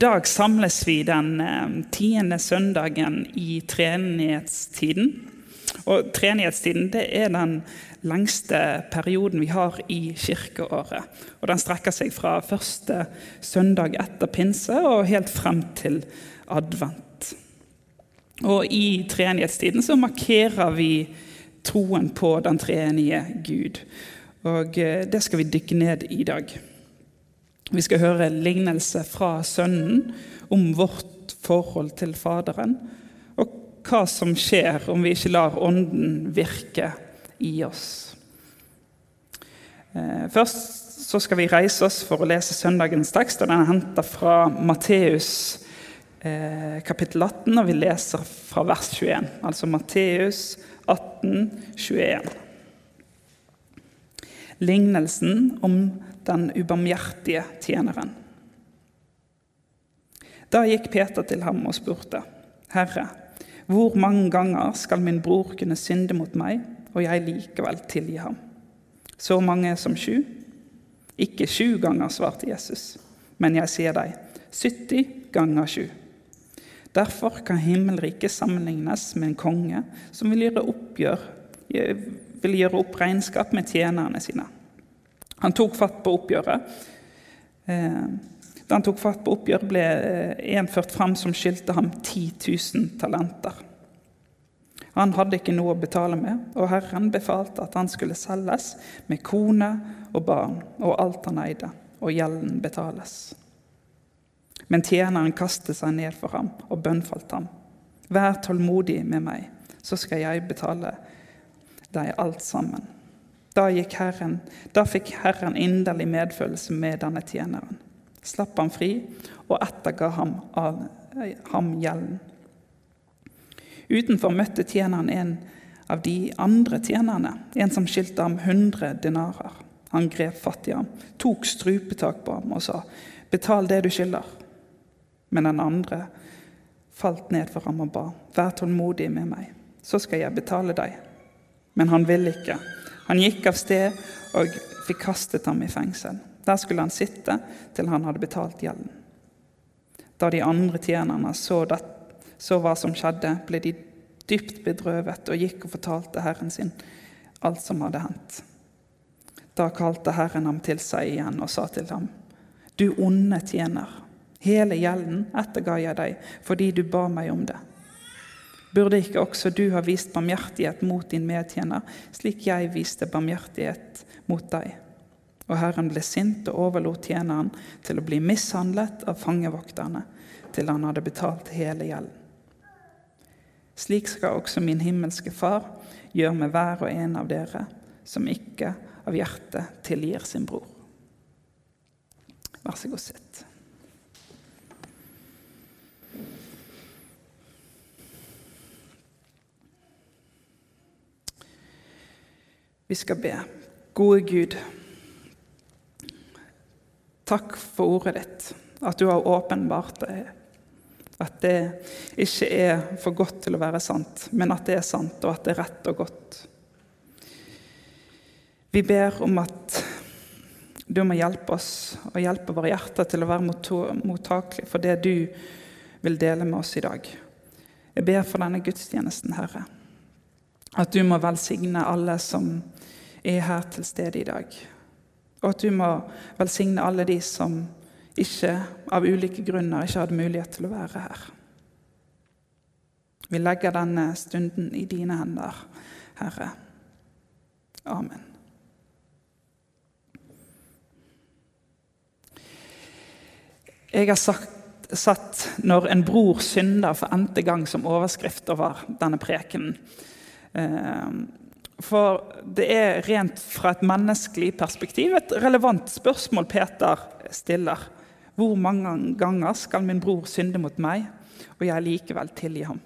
Dag samles vi den eh, tiende søndagen i treenighetstiden. Og treenighetstiden er den lengste perioden vi har i kirkeåret. Og den strekker seg fra første søndag etter pinse og helt frem til advent. Og i treenighetstiden så markerer vi troen på den treenige Gud. Og eh, det skal vi dykke ned i dag. Vi skal høre en lignelse fra Sønnen om vårt forhold til Faderen, og hva som skjer om vi ikke lar Ånden virke i oss. Eh, først så skal vi reise oss for å lese søndagens tekst. og Den er henta fra Matteus eh, kapittel 18, og vi leser fra vers 21. Altså Matteus 18, 21. Lignelsen om den ubarmhjertige tjeneren. Da gikk Peter til ham og spurte, Herre, hvor mange ganger skal min bror kunne synde mot meg, og jeg likevel tilgi ham? Så mange som sju? Ikke sju ganger, svarte Jesus, men jeg sier deg, 70 ganger sju. Derfor kan himmelriket sammenlignes med en konge som vil gjøre, oppgjør, vil gjøre opp regnskap med tjenerne sine. Han tok fatt på oppgjøret. Eh, da han tok fatt på oppgjøret, ble eh, en ført fram som skyldte ham 10 000 talenter. Han hadde ikke noe å betale med, og Herren befalte at han skulle selges med kone og barn og alt han eide, og gjelden betales. Men tjeneren kastet seg ned for ham og bønnfalt ham. Vær tålmodig med meg, så skal jeg betale deg alt sammen. Da, herren, da fikk Herren inderlig medfølelse med denne tjeneren, slapp ham fri og etterga ham, av, ham gjelden. Utenfor møtte tjeneren en av de andre tjenerne, en som skyldte ham 100 dinarer. Han grep fatt i ham, tok strupetak på ham og sa, 'Betal det du skylder.' Men den andre falt ned for ham og ba, 'Vær tålmodig med meg, så skal jeg betale deg.' Men han ville ikke. Han gikk av sted og fikk kastet ham i fengsel. Der skulle han sitte til han hadde betalt gjelden. Da de andre tjenerne så, det, så hva som skjedde, ble de dypt bedrøvet og gikk og fortalte herren sin alt som hadde hendt. Da kalte Herren ham til seg igjen og sa til ham, Du onde tjener, hele gjelden etterga jeg deg fordi du ba meg om det. Burde ikke også du ha vist barmhjertighet mot din medtjener, slik jeg viste barmhjertighet mot deg? Og Herren ble sint og overlot tjeneren til å bli mishandlet av fangevokterne til han hadde betalt hele gjelden. Slik skal også min himmelske Far gjøre med hver og en av dere som ikke av hjertet tilgir sin bror. Vær så god, sitt. Vi skal be. Gode Gud, takk for ordet ditt, at du har åpenbart det. At det ikke er for godt til å være sant, men at det er sant, og at det er rett og godt. Vi ber om at du må hjelpe oss og hjelpe våre hjerter til å være mottakelige for det du vil dele med oss i dag. Jeg ber for denne gudstjenesten, Herre. At du må velsigne alle som er her til stede i dag. Og at du må velsigne alle de som ikke, av ulike grunner ikke hadde mulighet til å være her. Vi legger denne stunden i dine hender, Herre. Amen. Jeg har sagt, satt 'Når en bror synder' for n-te gang som overskrift over denne prekenen. Eh, for det er rent fra et menneskelig perspektiv et relevant spørsmål Peter stiller. Hvor mange ganger skal min bror synde mot meg, og jeg likevel tilgi ham?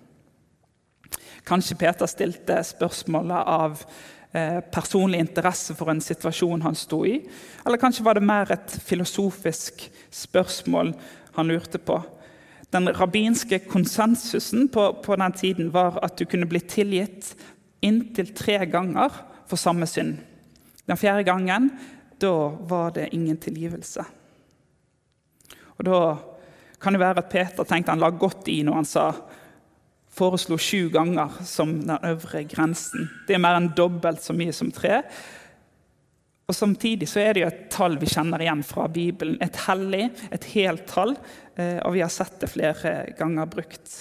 Kanskje Peter stilte spørsmålet av eh, personlig interesse for en situasjon han sto i. Eller kanskje var det mer et filosofisk spørsmål han lurte på. Den rabbinske konsensusen på, på den tiden var at du kunne bli tilgitt inntil tre ganger for samme synd. Den fjerde gangen da var det ingen tilgivelse. Og Da kan det være at Peter tenkte han la godt i når han sa foreslo sju ganger som den øvre grensen. Det er mer enn dobbelt så mye som tre. Og Samtidig så er det jo et tall vi kjenner igjen fra Bibelen. Et hellig, et helt tall. Eh, og vi har sett det flere ganger brukt.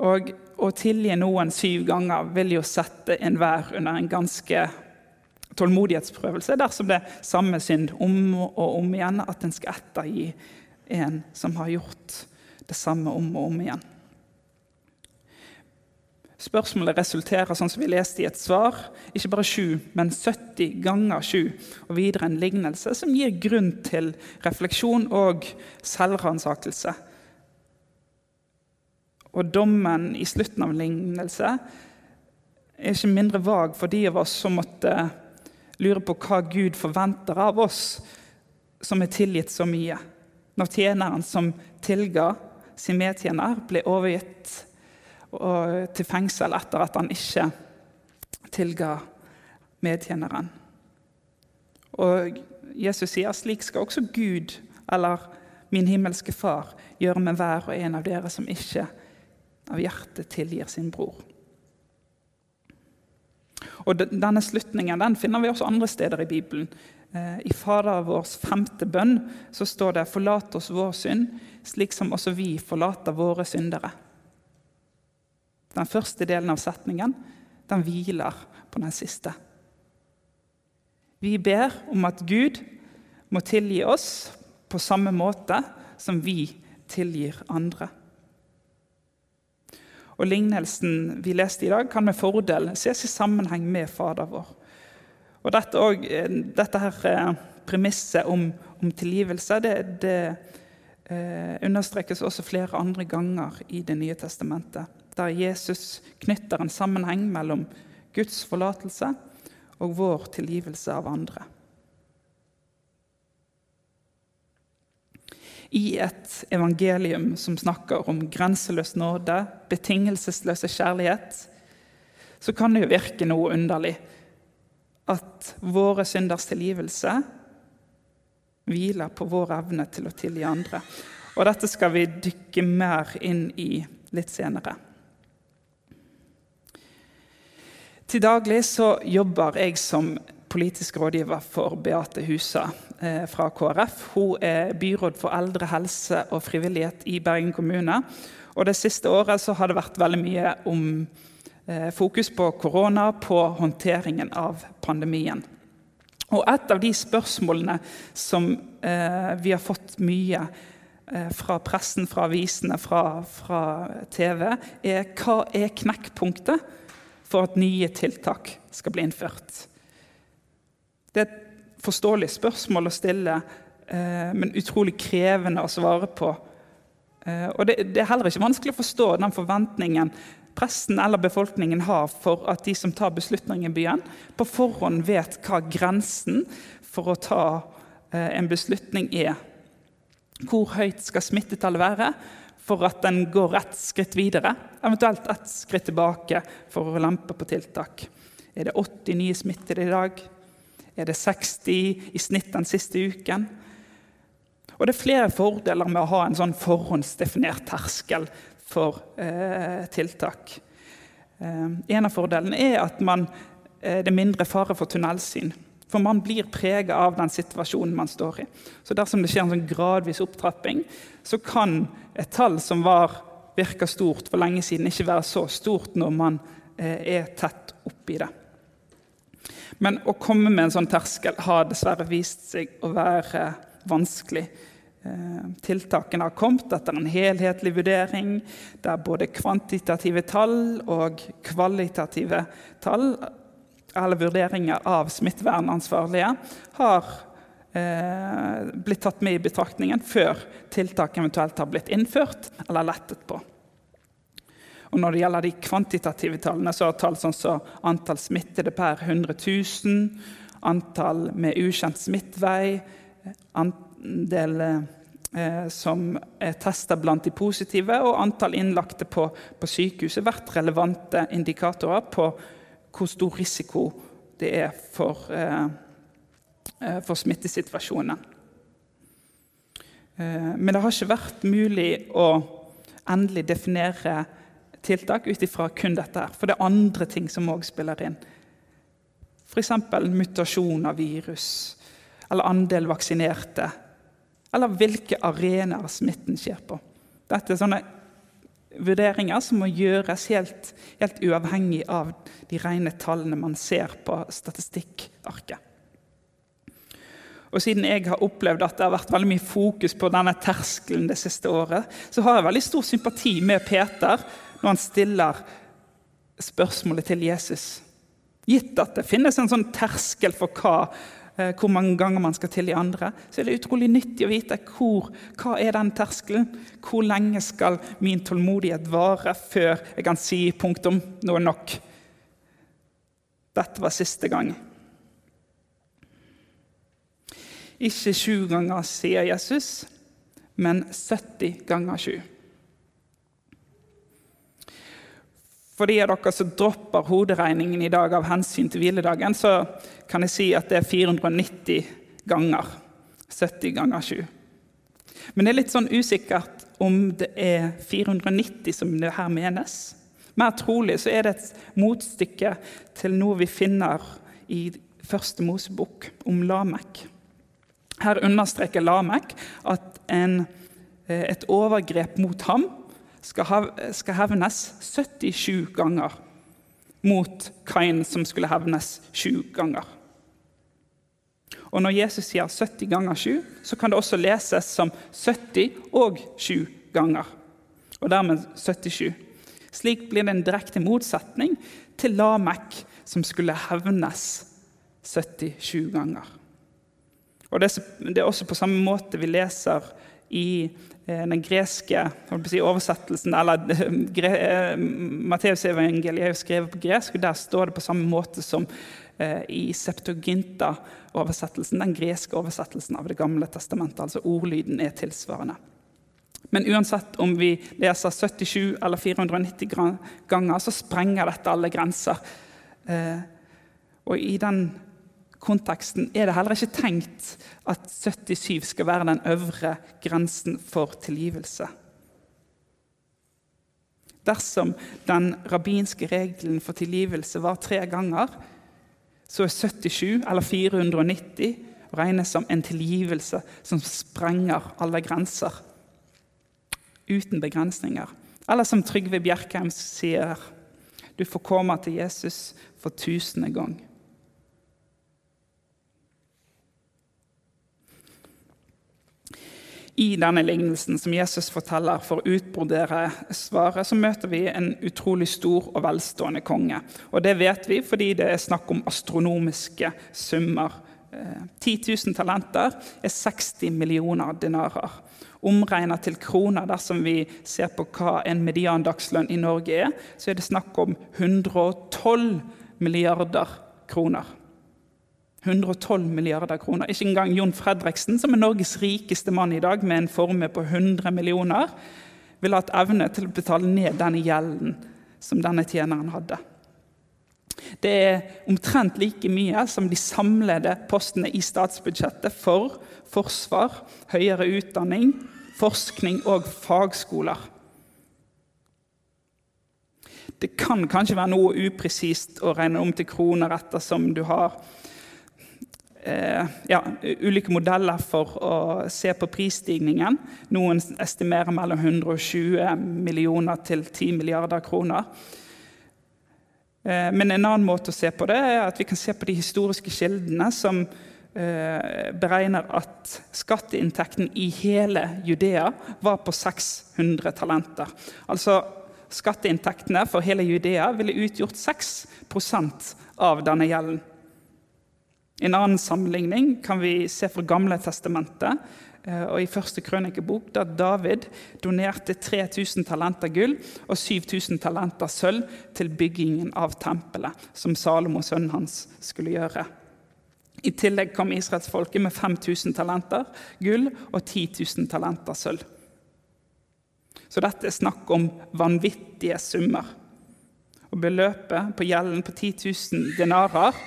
Og Å tilgi noen syv ganger vil jo sette enhver under en ganske tålmodighetsprøvelse dersom det er samme synd om og om igjen, at en skal ettergi en som har gjort det samme om og om igjen. Spørsmålet resulterer sånn som vi leste i et svar, ikke bare sju, men 70 ganger sju, og videre en lignelse som gir grunn til refleksjon og selvransakelse. Og dommen i slutten av lignelse er ikke mindre vag for de av oss som måtte lure på hva Gud forventer av oss som er tilgitt så mye. Når tjeneren som tilga sin medtjener, ble overgitt til fengsel etter at han ikke tilga medtjeneren. Og Jesus sier slik skal også Gud, eller min himmelske Far, gjøre med hver og en av dere som ikke av hjertet tilgir sin bror. Og Denne slutningen den finner vi også andre steder i Bibelen. Eh, I Fader vårs femte bønn så står det 'Forlat oss vår synd, slik som også vi forlater våre syndere'. Den første delen av setningen den hviler på den siste. Vi ber om at Gud må tilgi oss på samme måte som vi tilgir andre. Og Lignelsen vi leste i dag, kan med fordel ses i sammenheng med Fader vår. Og Dette, også, eh, dette her eh, premisset om, om tilgivelse det, det eh, understrekes også flere andre ganger i Det nye testamentet der Jesus knytter en sammenheng mellom Guds forlatelse og vår tilgivelse av andre. I et evangelium som snakker om grenseløs nåde, betingelsesløse kjærlighet, så kan det jo virke noe underlig at våre synders tilgivelse hviler på vår evne til å tilgi andre. Og Dette skal vi dykke mer inn i litt senere. Til daglig så jobber jeg som politisk rådgiver for Beate Husa eh, fra KrF. Hun er byråd for eldre, helse og frivillighet i Bergen kommune. Og Det siste året så har det vært veldig mye om eh, fokus på korona, på håndteringen av pandemien. Og Et av de spørsmålene som eh, vi har fått mye fra pressen, fra avisene, fra, fra TV, er hva er knekkpunktet for at nye tiltak skal bli innført? Det er et forståelig spørsmål å stille, eh, men utrolig krevende å svare på. Eh, og det, er heller ikke vanskelig å forstå den forventningen presten eller befolkningen har for at de som tar beslutninger i byen, på forhånd vet hva grensen for å ta eh, en beslutning er. Hvor høyt skal smittetallet være? for at den går ett skritt videre, eventuelt ett skritt tilbake for å lempe på tiltak. Er det 80 nye smittede i dag? Er det 60 i snitt den siste uken? Og Det er flere fordeler med å ha en sånn forhåndsdefinert terskel for eh, tiltak. Eh, en av fordelene er at man, eh, det er mindre fare for tunnelsyn. For man blir prega av den situasjonen man står i. Så dersom det skjer en sånn gradvis opptrapping, så kan et tall som var, virka stort for lenge siden, ikke være så stort når man eh, er tett oppi det. Men å komme med en sånn terskel har dessverre vist seg å være vanskelig. Eh, tiltakene har kommet etter en helhetlig vurdering der både kvantitative tall og kvalitative tall eller vurderinger av smittevernansvarlige har eh, blitt tatt med i betraktningen før tiltak eventuelt har blitt innført eller lettet på. Og Når det gjelder de kvantitative tallene, så er tall sånn som antall smittede per 100 000, antall med ukjent smittvei, andel eh, som er testa blant de positive, og antall innlagte på, på sykehuset vært relevante indikatorer på hvor stor risiko det er for, eh, eh for smittesituasjonen. Eh, men det har ikke vært mulig å endelig definere tiltak ut ifra kun dette. her, For det er andre ting som òg spiller inn. F.eks. mutasjon av virus, eller andel vaksinerte. Eller hvilke arenaer smitten skjer på. Dette er sånne vurderinger som må gjøres helt, helt uavhengig av de rene tallene man ser på statistikkarket. Og Siden jeg har opplevd at det har vært veldig mye fokus på denne terskelen det siste året, så har jeg veldig stor sympati med Peter når han stiller spørsmålet til Jesus. Gitt at det finnes en sånn terskel for hva, eh, hvor mange ganger man skal tilgi andre, så er det utrolig nyttig å vite hvor, hva er den terskelen Hvor lenge skal min tålmodighet vare før jeg kan si punktum, nå er nok? Dette var siste gang. Ikke sju ganger, sier Jesus, men 70 ganger sju. For de av dere som dropper hoderegningen i dag av hensyn til hviledagen, så kan jeg si at det er 490 ganger. 70 ganger 7. Men det er litt sånn usikkert om det er 490 som det her menes. Mer trolig så er det et motstykke til noe vi finner i første Mosebok om Lamek. Her understreker Lamek at en, eh, et overgrep mot ham skal hevnes 77 ganger mot Kain, som skulle hevnes sju ganger. Og Når Jesus sier 70 ganger 7, så kan det også leses som 70 og 7 ganger. Og dermed 77. Slik blir det en direkte motsetning til Lamek, som skulle hevnes 77 ganger. Og Det er også på samme måte vi leser i Eh, den greske si, oversettelsen eller eh, Matteusevangeliet er jo skrevet på gresk, og der står det på samme måte som eh, i Septoginta-oversettelsen, den greske oversettelsen av Det gamle testamentet. altså Ordlyden er tilsvarende. Men uansett om vi leser 77 eller 490 ganger, så sprenger dette alle grenser. Og i den konteksten er det heller ikke tenkt at 77 skal være den øvre grensen for tilgivelse. Dersom den rabbinske regelen for tilgivelse var tre ganger, så er 77 eller 490 regnes som en tilgivelse som sprenger alle grenser. Uten begrensninger. Eller som Trygve Bjerkheim sier, du får komme til Jesus for tusende gang. I denne lignelsen som Jesus forteller for å utbrodere svaret, så møter vi en utrolig stor og velstående konge. Og Det vet vi fordi det er snakk om astronomiske summer. 10 eh, 000 talenter er 60 millioner dinarer. Omregnet til kroner, dersom vi ser på hva en mediandagslønn i Norge er, så er det snakk om 112 milliarder kroner. 112 milliarder kroner. Ikke engang Jon Fredriksen, som er Norges rikeste mann i dag, med en formue på 100 millioner, ville hatt evne til å betale ned denne gjelden som denne tjeneren hadde. Det er omtrent like mye som de samlede postene i statsbudsjettet for forsvar, høyere utdanning, forskning og fagskoler. Det kan kanskje være noe upresist å regne om til kroner ettersom du har ja, ulike modeller for å se på prisstigningen. Noen estimerer mellom 120 millioner til 10 milliarder kroner. Eh, men en annen måte å se på det er at vi kan se på de historiske kildene som eh, beregner at skatteinntekten i hele Judea var på 600 talenter. Altså Skatteinntektene for hele Judea ville utgjort 6% av denne gjelden. En annen sammenligning kan vi se fra Gamle testamentet. Eh, og I første krønikebok da David donerte 3000 talenter gull og 7000 talenter sølv til byggingen av tempelet, som Salomo, sønnen hans, skulle gjøre. I tillegg kom israelsfolket med 5000 talenter gull og 10 000 talenter sølv. Så dette er snakk om vanvittige summer. Og beløpet på gjelden på 10 000 denarer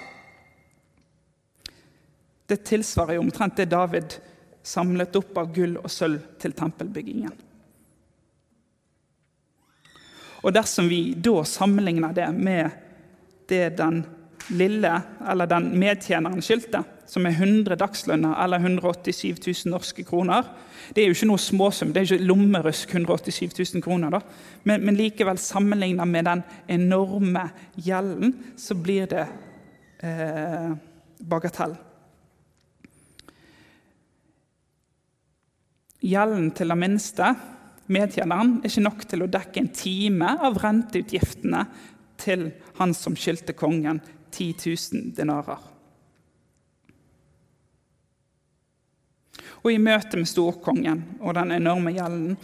det tilsvarer jo omtrent det David samlet opp av gull og sølv til tempelbyggingen. Og dersom vi da sammenligner det med det den lille, eller den medtjeneren skyldte, som er 100 dagslønner eller 187 000 norske kroner Det er jo ikke noe småsum, det er ikke lommerusk 187 000 kroner. da. Men, men likevel, sammenlignet med den enorme gjelden, så blir det eh, bagatell. Gjelden til den minste medtjeneren er ikke nok til å dekke en time av renteutgiftene til han som skyldte kongen 10 000 dinarer. Og I møte med storkongen og den enorme gjelden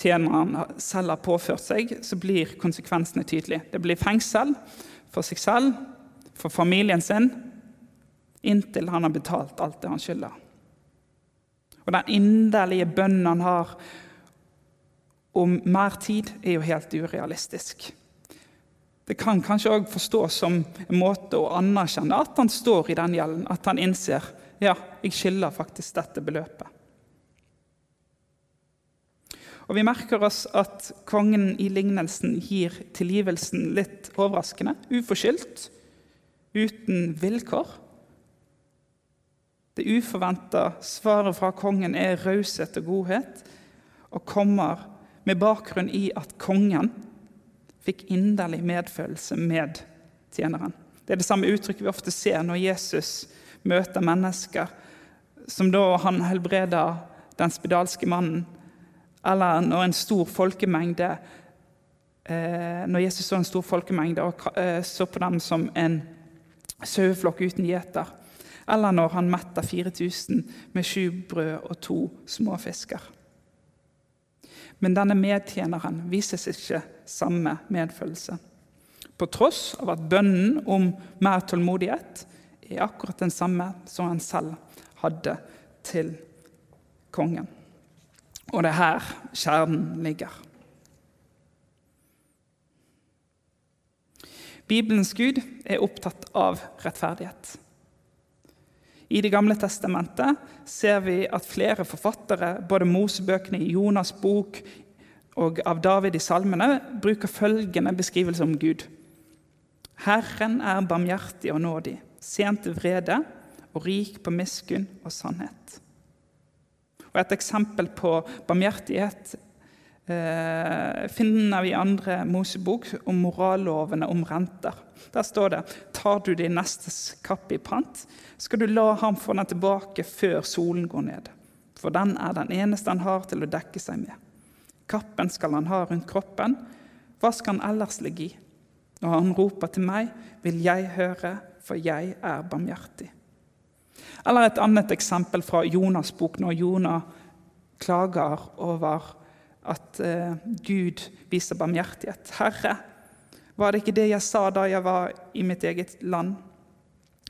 tjeneren selv har påført seg, så blir konsekvensene tydelige. Det blir fengsel for seg selv, for familien sin, inntil han har betalt alt det han skylder. Og den inderlige bønnen han har om mer tid, er jo helt urealistisk. Det kan kanskje òg forstås som en måte å anerkjenne at han står i den gjelden, at han innser ja, jeg skylder faktisk dette beløpet. Og Vi merker oss at kongen i lignelsen gir tilgivelsen litt overraskende, uforskyldt, uten vilkår. Det uforventa svaret fra kongen er raushet og godhet, og kommer med bakgrunn i at kongen fikk inderlig medfølelse med tjeneren. Det er det samme uttrykket vi ofte ser når Jesus møter mennesker, som da han helbreder den spedalske mannen, eller når en stor folkemengde eh, Når Jesus så en stor folkemengde og eh, så på dem som en saueflokk uten gjeter eller når han metter 4000 med sju brød og to småfisker. Men denne medtjeneren vises ikke samme medfølelse. På tross av at bønnen om mer tålmodighet er akkurat den samme som han selv hadde til kongen. Og det er her kjernen ligger. Bibelens Gud er opptatt av rettferdighet. I Det gamle testamentet ser vi at flere forfattere, både Mosebøkene i Jonas' bok og av David i salmene, bruker følgende beskrivelse om Gud. Herren er barmhjertig og nådig, sent til vrede og rik på miskunn og sannhet. Og Et eksempel på barmhjertighet eh, finner vi andre Mosebok om morallovene om renter. Der står det tar du din nestes kapp i pant, skal du la ham få den tilbake før solen går ned. For den er den eneste han har til å dekke seg med. Kappen skal han ha rundt kroppen. Hva skal han ellers ligge i? Når han roper til meg, vil jeg høre, for jeg er barmhjertig. Eller et annet eksempel fra Jonas' bok, når Jonah klager over at eh, Gud viser barmhjertighet. Herre, var det ikke det jeg sa da jeg var i mitt eget land?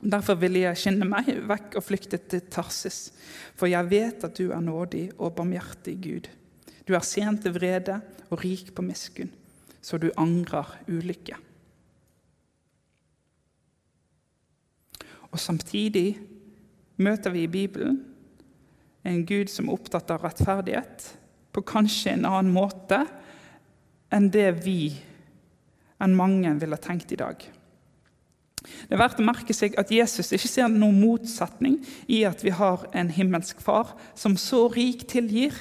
Derfor ville jeg skynde meg vekk og flykte til Tarsis, for jeg vet at du er nådig og barmhjertig Gud. Du er sent til vrede og rik på miskunn, så du angrer ulykke. Og Samtidig møter vi i Bibelen en Gud som er opptatt av rettferdighet, på kanskje en annen måte enn det vi enn mange ville tenkt i dag. Det er verdt å merke seg at Jesus ikke ser noen motsetning i at vi har en himmelsk far som så rik tilgir,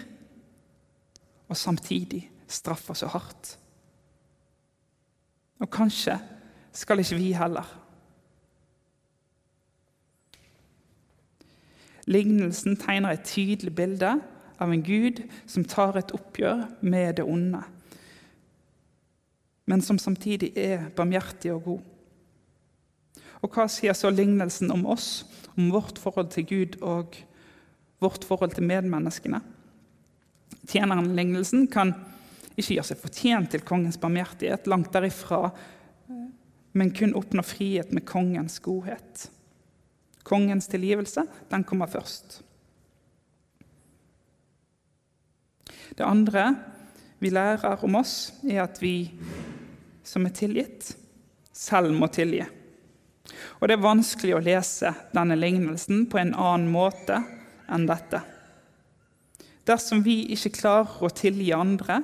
og samtidig straffer så hardt. Og kanskje skal ikke vi heller. Lignelsen tegner et tydelig bilde av en Gud som tar et oppgjør med det onde men som samtidig er barmhjertig og god. Og hva sier så lignelsen om oss, om vårt forhold til Gud og vårt forhold til medmenneskene? Tjeneren-lignelsen kan ikke gjøre seg fortjent til kongens barmhjertighet, langt derifra, men kun oppnå frihet med kongens godhet. Kongens tilgivelse, den kommer først. Det andre vi lærer om oss, er at vi som er tilgitt, selv må tilgi. Og Det er vanskelig å lese denne lignelsen på en annen måte enn dette. Dersom vi ikke klarer å tilgi andre,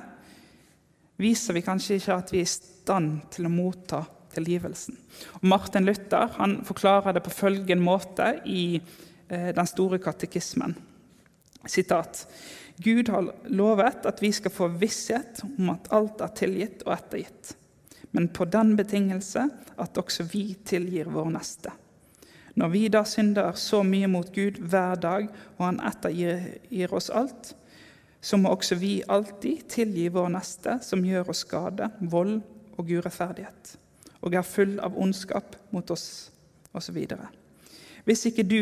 viser vi kanskje ikke at vi er i stand til å motta tilgivelsen. Og Martin Luther han forklarer det på følgende måte i eh, Den store katekismen. Sitat. Gud har lovet at vi skal få visshet om at alt er tilgitt og ettergitt, men på den betingelse at også vi tilgir vår neste. Når vi da synder så mye mot Gud hver dag, og Han ettergir oss alt, så må også vi alltid tilgi vår neste som gjør oss skade, vold og urettferdighet, og er full av ondskap mot oss, osv. Hvis ikke du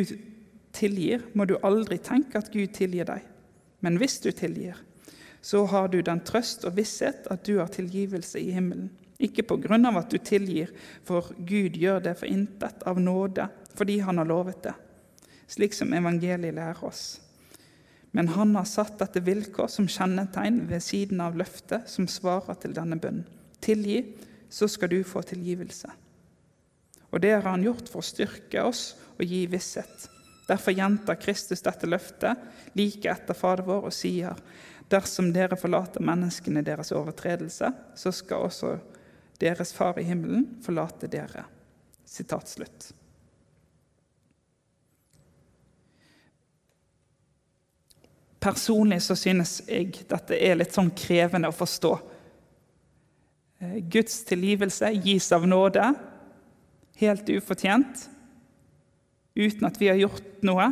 tilgir, må du aldri tenke at Gud tilgir deg. Men hvis du tilgir, så har du den trøst og visshet at du har tilgivelse i himmelen. Ikke på grunn av at du tilgir, for Gud gjør det for intet av nåde, fordi Han har lovet det, slik som evangeliet lærer oss. Men Han har satt dette vilkår som kjennetegn ved siden av løftet som svarer til denne bønnen. Tilgi, så skal du få tilgivelse. Og det har Han gjort for å styrke oss og gi visshet. Derfor gjentar Kristus dette løftet like etter Fader vår og sier dersom dere forlater menneskene deres overtredelse, så skal også deres Far i himmelen forlate dere. Sitat slutt. Personlig så synes jeg dette er litt sånn krevende å forstå. Eh, Guds tilgivelse gis av nåde, helt ufortjent uten at vi har gjort noe.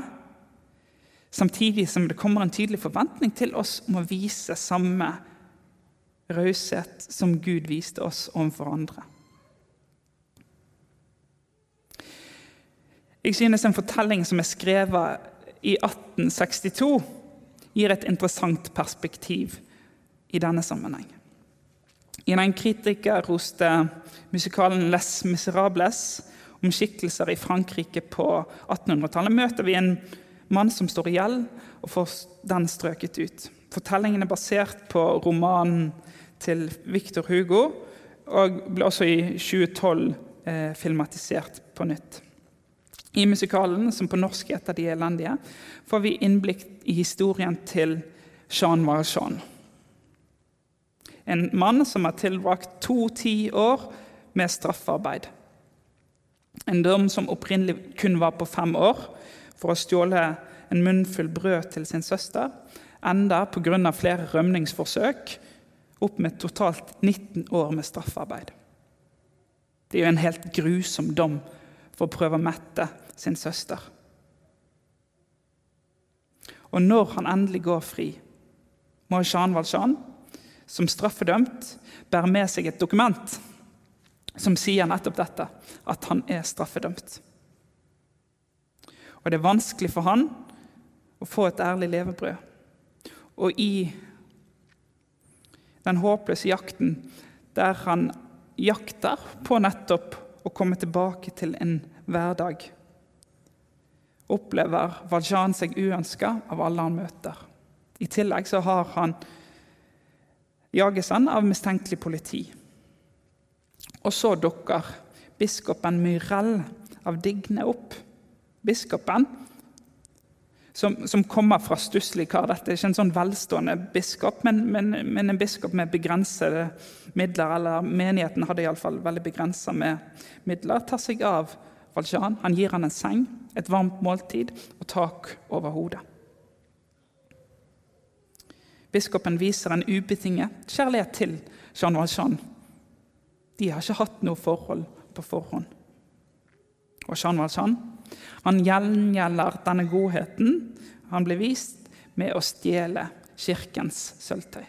Samtidig som det kommer en tydelig forventning til oss om å vise samme raushet som Gud viste oss overfor andre. Jeg synes en fortelling som er skrevet i 1862, gir et interessant perspektiv i denne sammenheng. I den kritikerroste musikalen Les Miserables om skikkelser i Frankrike på 1800-tallet, møter vi en mann som står i gjeld og får den strøket ut. Fortellingen er basert på romanen til Victor Hugo og ble også i 2012 eh, filmatisert på nytt. I musikalen, som på norsk heter De elendige, får vi innblikk i historien til Jean Valjean. En mann som har tilbrakt to tiår med straffarbeid. En dom som opprinnelig kun var på fem år, for å stjåle en munnfull brød til sin søster, enda pga. flere rømningsforsøk opp med totalt 19 år med straffarbeid. Det er jo en helt grusom dom for å prøve å mette sin søster. Og når han endelig går fri, må Jean Valjean, som straffedømt, bære med seg et dokument som sier nettopp dette, at han er straffedømt. Og det er vanskelig for han å få et ærlig levebrød. Og i den håpløse jakten der han jakter på nettopp å komme tilbake til en hverdag, opplever Valjean seg uønska av alle han møter. I tillegg så har han jages han av mistenkelig politi. Og så dukker biskopen Myrell av Digne opp. Biskopen, som, som kommer fra stusslig kar. Dette er ikke en sånn velstående biskop, men, men, men en biskop med begrensede midler. Eller menigheten hadde iallfall veldig begrensa med midler. Tar seg av Valjean. Han gir han en seng, et varmt måltid og tak over hodet. Biskopen viser en ubetinget kjærlighet til Jean Valjean de har ikke hatt noe forhold på forhånd. Og Jean Valjean han gjengjelder denne godheten han ble vist med å stjele kirkens sølvtøy.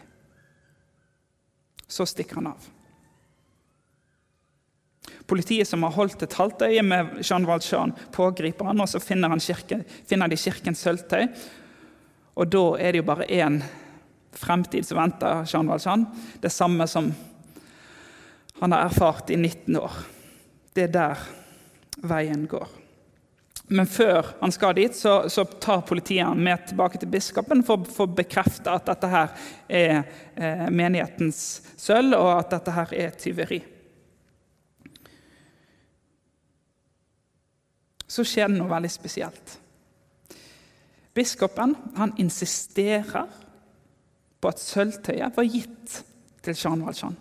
Så stikker han av. Politiet som har holdt et halvt øye med Jean Valjean, pågriper han, og så finner, han kirke, finner de kirkens sølvtøy. Og da er det jo bare én fremtid som venter Jean Valjean. Det samme som han har erfart i 19 år. Det er der veien går. Men før han skal dit, så, så tar politiet han med tilbake til biskopen for å bekrefte at dette her er eh, menighetens sølv, og at dette her er tyveri. Så skjer det noe veldig spesielt. Biskopen han insisterer på at sølvtøyet var gitt til Jean Valjean.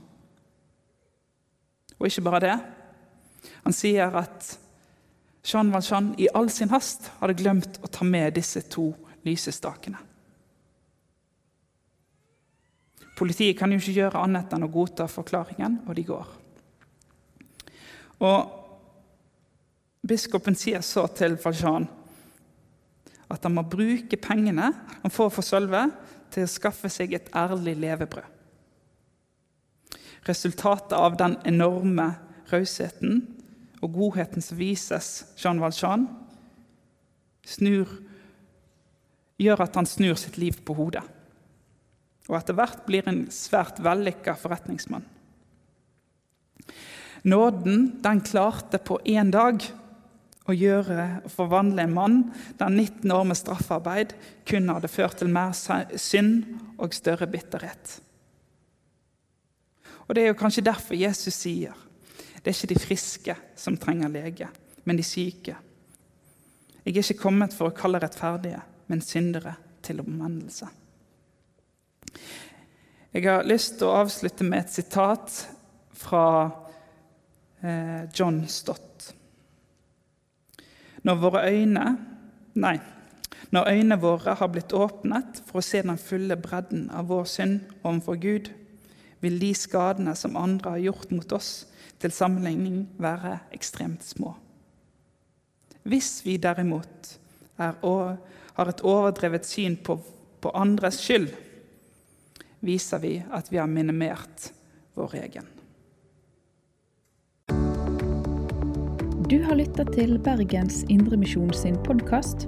Og ikke bare det. Han sier at Jean Valjean i all sin hast hadde glemt å ta med disse to lysestakene. Politiet kan jo ikke gjøre annet enn å godta forklaringen, og de går. Og Biskopen sier så til Valjean at han må bruke pengene han får for sølvet, til å skaffe seg et ærlig levebrød. Resultatet av den enorme rausheten og godheten som vises Jean Valjean, snur, gjør at han snur sitt liv på hodet. Og etter hvert blir en svært vellykka forretningsmann. Nåden den klarte på én dag å gjøre å forvandle en mann der 19 år med straffarbeid kun hadde ført til mer synd og større bitterhet. Og Det er jo kanskje derfor Jesus sier det er ikke de friske som trenger lege, men de syke. Jeg er ikke kommet for å kalle rettferdige, men syndere til omvendelse. Jeg har lyst til å avslutte med et sitat fra eh, John Stott. Når våre øyne Nei. Når øynene våre har blitt åpnet for å se den fulle bredden av vår synd overfor Gud, vil de skadene som andre har gjort mot oss, til sammenligning være ekstremt små. Hvis vi derimot er, har et overdrevet syn på, på andres skyld, viser vi at vi har minimert vår egen. Du har lytta til Bergens Indremisjon sin podkast.